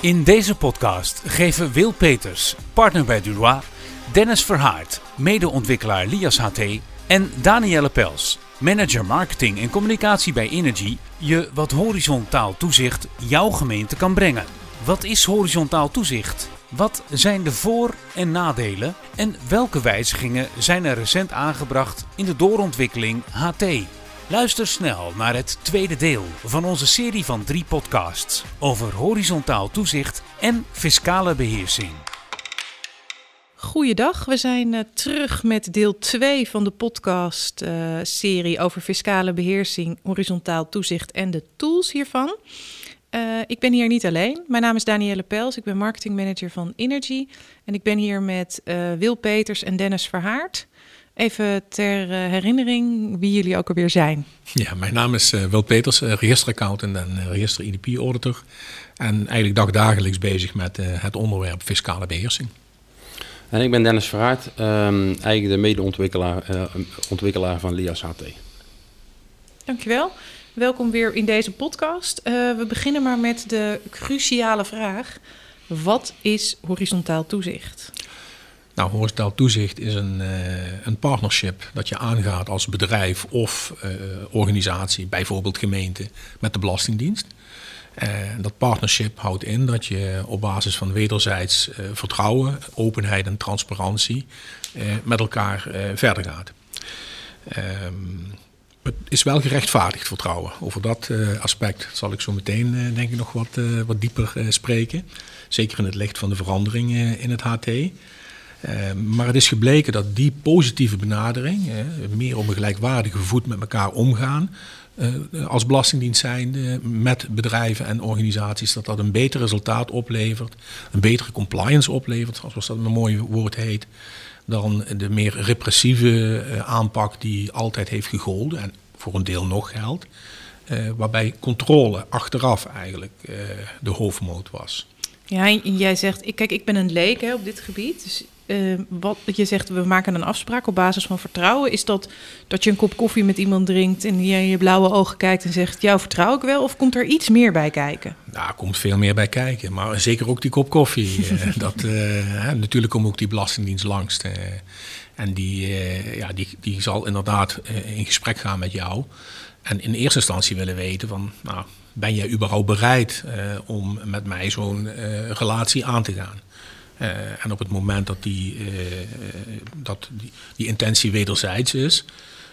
In deze podcast geven Wil Peters, partner bij Durois, Dennis Verhaart, medeontwikkelaar Lias HT en Danielle Pels, manager marketing en communicatie bij Energy, je wat horizontaal toezicht jouw gemeente kan brengen. Wat is horizontaal toezicht? Wat zijn de voor- en nadelen? En welke wijzigingen zijn er recent aangebracht in de doorontwikkeling HT? Luister snel naar het tweede deel van onze serie van drie podcasts over horizontaal toezicht en fiscale beheersing. Goeiedag, we zijn uh, terug met deel 2 van de podcast-serie uh, over fiscale beheersing, horizontaal toezicht en de tools hiervan. Uh, ik ben hier niet alleen. Mijn naam is Danielle Pels, ik ben marketingmanager van Energy en ik ben hier met Wil Peters en Dennis Verhaart. Even ter herinnering wie jullie ook alweer zijn. Ja, mijn naam is uh, Wil Peters, uh, registeraccountant en uh, register IDP-auditor. En eigenlijk dagdagelijks bezig met het onderwerp fiscale beheersing. En ik ben Dennis Verhaart, um, eigenlijk de medeontwikkelaar ontwikkelaar van LIAS HT. Dankjewel. Welkom weer in deze podcast. we beginnen maar met de cruciale vraag. Wat is horizontaal toezicht? Nou, horizontaal toezicht is een, uh, een partnership dat je aangaat als bedrijf of uh, organisatie, bijvoorbeeld gemeente, met de Belastingdienst. Uh, dat partnership houdt in dat je op basis van wederzijds vertrouwen, openheid en transparantie met elkaar verder gaat. Um, het is wel gerechtvaardigd vertrouwen. Over dat aspect zal ik zo meteen denk ik nog wat, wat dieper spreken. Zeker in het licht van de veranderingen in het HT. Uh, maar het is gebleken dat die positieve benadering, meer op een gelijkwaardige voet met elkaar omgaan, uh, als belastingdienst zijnde met bedrijven en organisaties, dat dat een beter resultaat oplevert, een betere compliance oplevert, zoals dat een mooi woord heet, dan de meer repressieve aanpak die altijd heeft gegolden en voor een deel nog geldt, waarbij controle achteraf eigenlijk de hoofdmoot was. Ja, jij zegt, kijk, ik ben een leek hè, op dit gebied. Dus uh, wat je zegt, we maken een afspraak op basis van vertrouwen. Is dat dat je een kop koffie met iemand drinkt en je in je blauwe ogen kijkt en zegt: Jou vertrouw ik wel? Of komt er iets meer bij kijken? Nou, er komt veel meer bij kijken. Maar zeker ook die kop koffie. dat, uh, natuurlijk komt ook die Belastingdienst langs. Uh, en die, ja, die, die zal inderdaad in gesprek gaan met jou. En in eerste instantie willen weten van, nou, ben jij überhaupt bereid om met mij zo'n relatie aan te gaan? Uh, en op het moment dat, die, uh, dat die, die, intentie wederzijds is,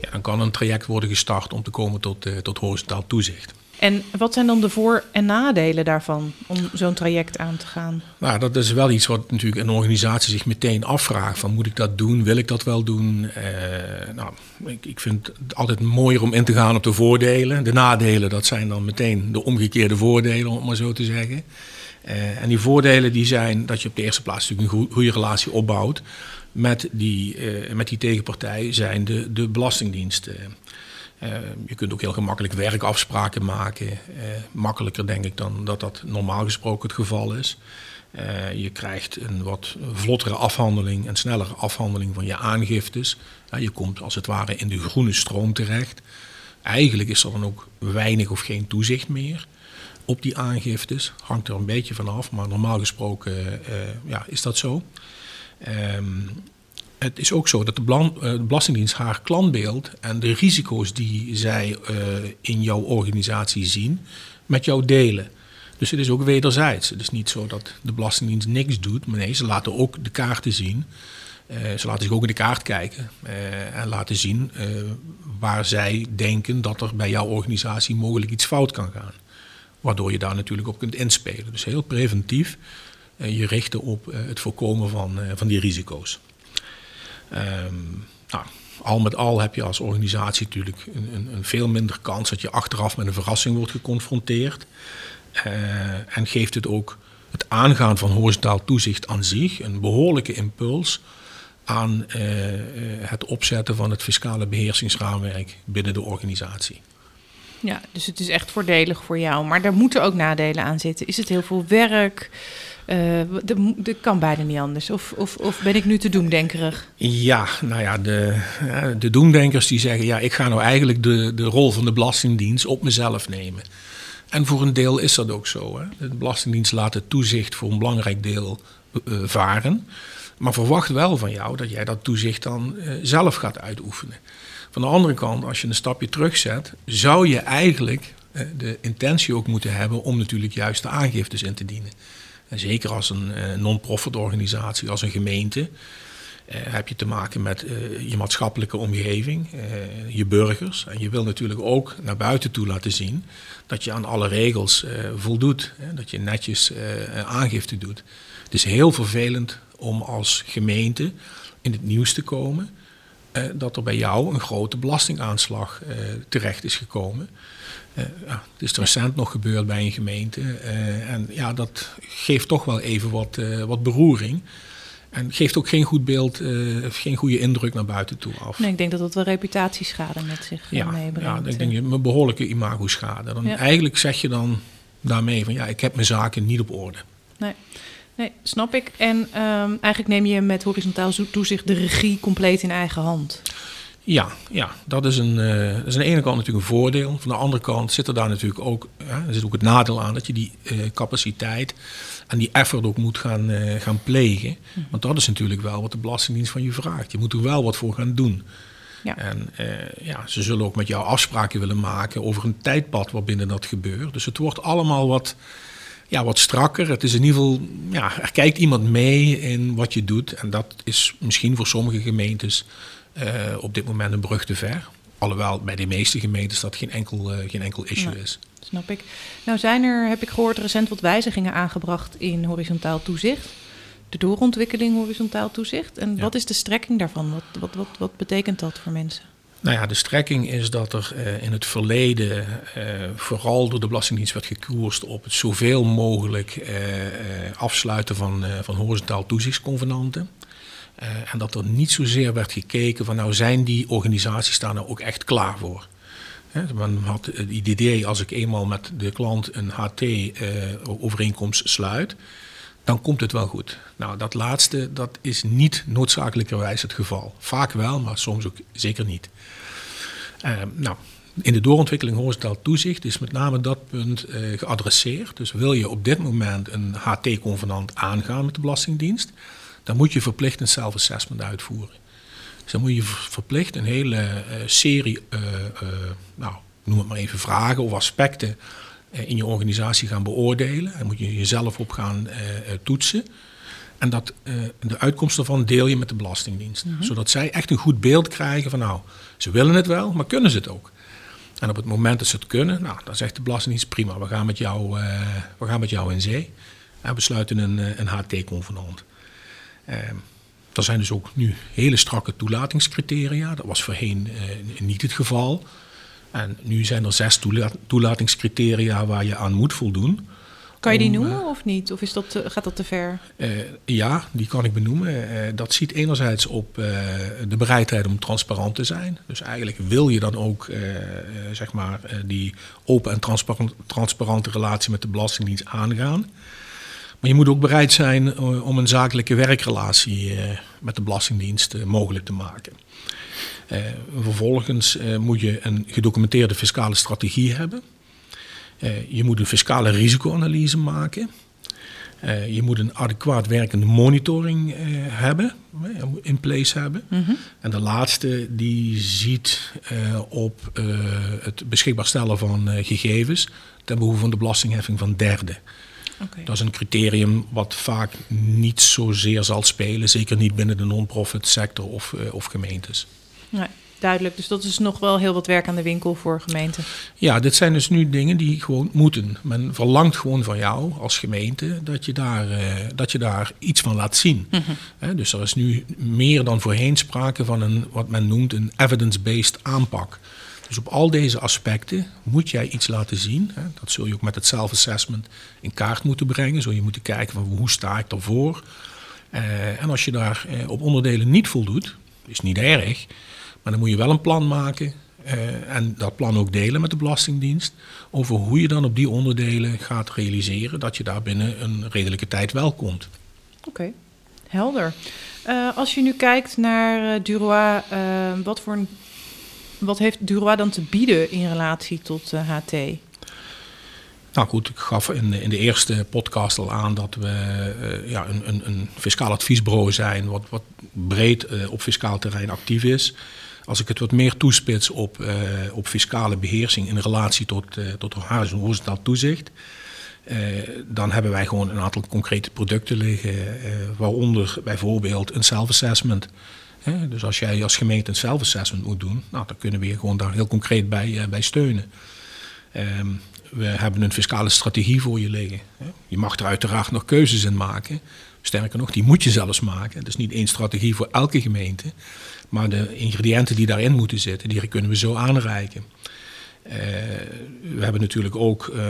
ja, dan kan een traject worden gestart om te komen tot, uh, tot horizontaal toezicht. En wat zijn dan de voor- en nadelen daarvan om zo'n traject aan te gaan? Nou, dat is wel iets wat natuurlijk een organisatie zich meteen afvraagt: van moet ik dat doen? Wil ik dat wel doen? nou, ik, ik vind het altijd mooier om in te gaan op de voordelen. De nadelen, dat zijn dan meteen de omgekeerde voordelen, om het maar zo te zeggen. Uh, en die voordelen die zijn dat je op de eerste plaats natuurlijk een goede relatie opbouwt met die, uh, met die tegenpartij, zijn de, de belastingdiensten. Uh, je kunt ook heel gemakkelijk werkafspraken maken. makkelijker denk ik dan dat dat normaal gesproken het geval is. je krijgt een wat vlottere afhandeling en snellere afhandeling van je aangiftes. je komt als het ware in de groene stroom terecht. Eigenlijk is er dan ook weinig of geen toezicht meer op die aangiftes. Hangt er een beetje van af, maar normaal gesproken uh, ja, is dat zo. Um, het is ook zo dat de, uh, de, Belastingdienst haar klantbeeld en de risico's die zij uh, in jouw organisatie zien, met jou delen. Dus het is ook wederzijds. Het is niet zo dat de Belastingdienst niks doet, maar nee, ze laten ook de kaarten zien. Ze laten zich ook in de kaart kijken en laten zien waar zij denken dat er bij jouw organisatie mogelijk iets fout kan gaan. Waardoor je daar natuurlijk op kunt inspelen. Dus heel preventief uh, je richten op uh, het voorkomen van, uh, van die risico's. Um, nou, al met al heb je als organisatie natuurlijk een, een, een, veel minder kans dat je achteraf met een verrassing wordt geconfronteerd. en geeft het ook het aangaan van horizontaal toezicht aan zich een behoorlijke impuls aan het opzetten van het fiscale beheersingsraamwerk binnen de organisatie. Ja, dus het is echt voordelig voor jou. Maar daar moeten ook nadelen aan zitten. Is het heel veel werk? Uh, dat kan bijna niet anders. Of, of, of ben ik nu te doemdenkerig? Ja, nou ja, de, de doemdenkers die zeggen... ja, ik ga nou eigenlijk de, de rol van de Belastingdienst op mezelf nemen. En voor een deel is dat ook zo. Hè? De Belastingdienst laat het toezicht voor een belangrijk deel uh, varen. Maar verwacht wel van jou dat jij dat toezicht dan zelf gaat uitoefenen. Van de andere kant, als je een stapje terugzet, zou je eigenlijk uh, de intentie ook moeten hebben om natuurlijk juist de aangiftes in te dienen. En zeker als een non-profit organisatie, als een gemeente. Heb je te maken met je maatschappelijke omgeving, je burgers. En je wil natuurlijk ook naar buiten toe laten zien dat je aan alle regels voldoet. Dat je netjes aangifte doet. Het is heel vervelend om als gemeente in het nieuws te komen dat er bij jou een grote belastingaanslag terecht is gekomen. ja, het is recent nog gebeurd bij een gemeente. en ja, dat geeft toch wel even wat, wat beroering. En geeft ook geen goed beeld, uh, geen goede indruk naar buiten toe af. Nee, ik denk dat dat wel reputatieschade met zich eh, ja, meebrengt. Ja, ik denk je een behoorlijke imago-schade. Dan ja. Eigenlijk zeg je dan daarmee van ja, ik heb mijn zaken niet op orde. Nee, nee snap ik. En um, eigenlijk neem je met horizontaal toezicht de regie compleet in eigen hand. Ja, ja dat, is een, uh, dat is aan de ene kant natuurlijk een voordeel. Van de andere kant zit er daar natuurlijk ook, er zit ook het nadeel aan dat je die uh, capaciteit en die effort ook moet gaan, gaan plegen. Hm. Want dat is natuurlijk wel wat de Belastingdienst van je vraagt. Je moet er wel wat voor gaan doen. Ja. En ja, ze zullen ook met jou afspraken willen maken over een tijdpad waarbinnen dat gebeurt. Dus het wordt allemaal wat, ja, wat strakker. Het is in ieder geval, ja, er kijkt iemand mee in wat je doet. En dat is misschien voor sommige gemeentes uh, op dit moment een brug te ver. Alhoewel bij de meeste gemeentes dat geen enkel, uh, geen enkel issue is. Snap ik. Nou zijn er, heb ik gehoord, recent wat wijzigingen aangebracht in horizontaal toezicht. De doorontwikkeling horizontaal toezicht. En ja. wat is de strekking daarvan? Wat, wat, wat, wat betekent dat voor mensen? Nou ja, de strekking is dat er uh, in het verleden uh, vooral door de Belastingdienst werd gekoerst op het zoveel mogelijk uh, afsluiten van, van horizontaal toezichtsconvenanten. En dat er niet zozeer werd gekeken van nou zijn die organisaties daar nou ook echt klaar voor. He, men had het idee als ik eenmaal met de klant een HT-overeenkomst sluit, dan komt het wel goed. Nou, dat laatste dat is niet noodzakelijkerwijs het geval. Vaak wel, maar soms ook zeker niet. Uh, nou, in de doorontwikkeling horizontaal toezicht is met name dat punt uh, geadresseerd. Dus wil je op dit moment een HT-convenant aangaan met de Belastingdienst, dan moet je verplicht een self-assessment uitvoeren. Dus dan moet je verplicht een hele uh, serie, uh, nou, noem het maar even, vragen of aspecten in je organisatie gaan beoordelen. En moet je jezelf op gaan toetsen. En dat, de uitkomst daarvan deel je met de Belastingdienst. Mm -hmm. Zodat zij echt een goed beeld krijgen van nou, ze willen het wel, maar kunnen ze het ook? En op het moment dat ze het kunnen, nou, dan zegt de Belastingdienst prima, we gaan met jou, we gaan met jou in zee. En we sluiten een, een HT-convenant. Er zijn dus ook nu hele strakke toelatingscriteria. Dat was voorheen niet het geval. En nu zijn er zes toela toelatingscriteria waar je aan moet voldoen. Kan je die noemen uh, of niet? Of is dat te, gaat dat te ver? Uh, ja, die kan ik benoemen. Uh, dat ziet enerzijds op de bereidheid om transparant te zijn. Dus eigenlijk wil je dan ook zeg maar, die open en transparant, transparante relatie met de Belastingdienst aangaan. Maar je moet ook bereid zijn uh, om een zakelijke werkrelatie uh, met de Belastingdienst uh, mogelijk te maken. vervolgens moet je een gedocumenteerde fiscale strategie hebben. je moet een fiscale risicoanalyse maken. je moet een adequaat werkende monitoring hebben, in place hebben. Mm -hmm. En de laatste die ziet op het beschikbaar stellen van gegevens ten behoeve van de belastingheffing van derden. Okay. Dat is een criterium wat vaak niet zozeer zal spelen, zeker niet binnen de non-profit sector of, uh, of gemeentes. Nee, duidelijk. Dus dat is nog wel heel wat werk aan de winkel voor gemeenten. Ja, dit zijn dus nu dingen die gewoon moeten. Men verlangt gewoon van jou als gemeente dat je daar, uh, dat je daar iets van laat zien. Mm -hmm. He, dus er is nu meer dan voorheen sprake van een, wat men noemt een evidence-based aanpak. Dus op al deze aspecten moet jij iets laten zien. Hè. Dat zul je ook met het self-assessment in kaart moeten brengen. Zul je moeten kijken van hoe sta ik ervoor. Uh, en als je daar uh, op onderdelen niet voldoet, is niet erg. Maar dan moet je wel een plan maken. Uh, en dat plan ook delen met de Belastingdienst. Over hoe je dan op die onderdelen gaat realiseren dat je daar binnen een redelijke tijd wel komt. Oké, helder. als je nu kijkt naar Durois, wat voor een wat heeft Durois dan te bieden in relatie tot HT? Nou goed, ik gaf in, in de eerste podcast al aan dat we uh, ja, een, een, een, fiscaal adviesbureau zijn, wat, wat breed uh, op fiscaal terrein actief is. Als ik het wat meer toespits op, op fiscale beheersing in relatie tot, tot horizontaal toezicht, dan hebben wij gewoon een aantal concrete producten liggen, waaronder bijvoorbeeld een self-assessment. Dus als jij als gemeente een self-assessment moet doen, nou, dan kunnen we je gewoon daar heel concreet bij, bij steunen. Um, we hebben een fiscale strategie voor je liggen. Je mag er uiteraard nog keuzes in maken. Sterker nog, die moet je zelfs maken. Is niet één strategie voor elke gemeente. Maar de ingrediënten die daarin moeten zitten, die kunnen we zo aanreiken. Uh, we hebben natuurlijk ook uh,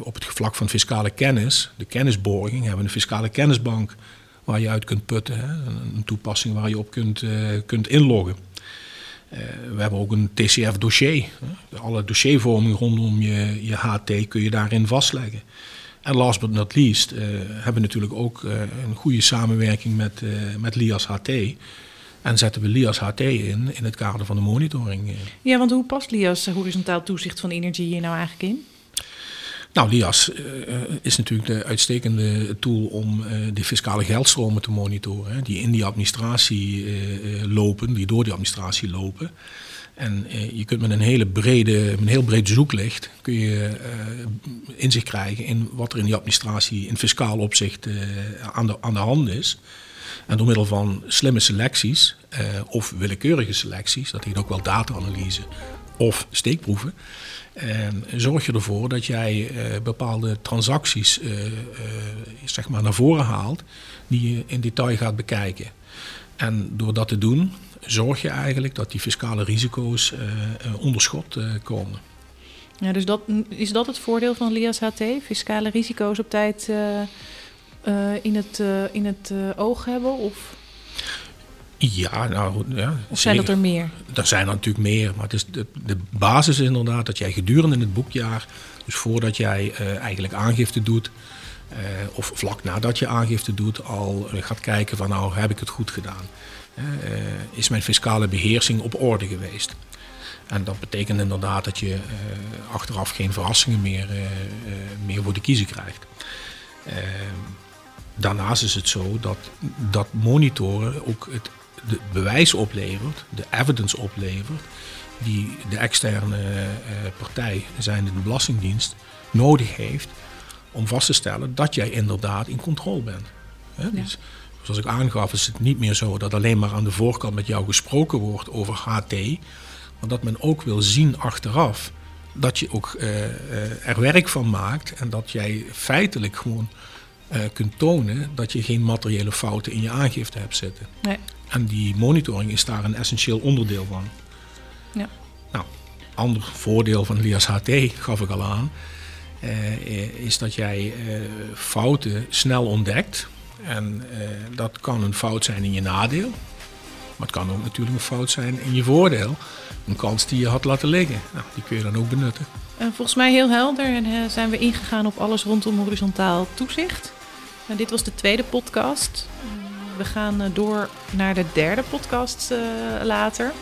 op het vlak van fiscale kennis, de kennisborging, hebben we een fiscale kennisbank waar je uit kunt putten. Hè? Een toepassing waar je op kunt, uh, kunt inloggen. Uh, we hebben ook een TCF-dossier. Alle dossiervorming rondom je, je HT kun je daarin vastleggen. En last but not least uh, hebben we natuurlijk ook een goede samenwerking met, met LIAS HT. En zetten we LIAS HT in in het kader van de monitoring. Ja, want hoe past LIAS horizontaal toezicht van energie hier nou eigenlijk in? Nou, LIAS uh, is natuurlijk de uitstekende tool om uh, de fiscale geldstromen te monitoren. Hè, die in die administratie lopen, die door die administratie lopen. En je kunt met een, hele brede, een heel breed zoeklicht kun je inzicht krijgen in wat er in die administratie in fiscaal opzicht aan, de, aan de hand is. En door middel van slimme selecties of willekeurige selecties, dat heet ook wel data-analyse of steekproeven en zorg je ervoor dat jij uh, bepaalde transacties uh, uh, zeg maar naar voren haalt die je in detail gaat bekijken. En door dat te doen, zorg je eigenlijk dat die fiscale risico's onder schot komen. Ja, dus dat, is dat het voordeel van LIAS HT? Fiscale risico's op tijd in het, in het oog hebben? Of? Ja, nou ja. Of zijn dat er meer? Er zijn er natuurlijk meer, maar het is de, de basis is inderdaad dat jij gedurende het boekjaar, dus voordat jij uh, eigenlijk aangifte doet, uh, of vlak nadat je aangifte doet, al uh, gaat kijken van nou heb ik het goed gedaan. is mijn fiscale beheersing op orde geweest? En dat betekent inderdaad dat je achteraf geen verrassingen meer, meer voor de kiezen krijgt. Daarnaast is het zo dat dat monitoren ook het de bewijs oplevert, de evidence oplevert, die de externe uh, partij, zijn de Belastingdienst, nodig heeft om vast te stellen dat jij inderdaad in controle bent. Hè? Dus, zoals ik aangaf, is het niet meer zo dat alleen maar aan de voorkant met jou gesproken wordt over HT, maar dat men ook wil zien achteraf dat je ook uh, uh, er werk van maakt en dat jij feitelijk gewoon uh, kunt tonen dat je geen materiële fouten in je aangifte hebt zitten. Nee. En die monitoring is daar een essentieel onderdeel van. Ja. Nou, ander voordeel van LIAS HT gaf ik al aan, uh, is dat jij uh, fouten snel ontdekt. En dat kan een fout zijn in je nadeel, maar het kan ook natuurlijk een fout zijn in je voordeel. Een kans die je had laten liggen. Nou, die kun je dan ook benutten. volgens mij heel helder en zijn we ingegaan op alles rondom horizontaal toezicht. En dit was de tweede podcast. We gaan eh, door naar de derde podcast uh, later.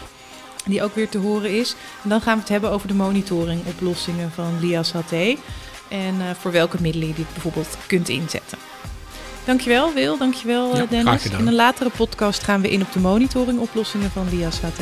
Die ook weer te horen is. En dan gaan we het hebben over de monitoring oplossingen van LIAS HT. En uh, voor welke middelen je dit bijvoorbeeld kunt inzetten. Dankjewel Wil, dankjewel ja, Dennis. In een latere podcast gaan we in op de monitoring oplossingen van LIAS HT.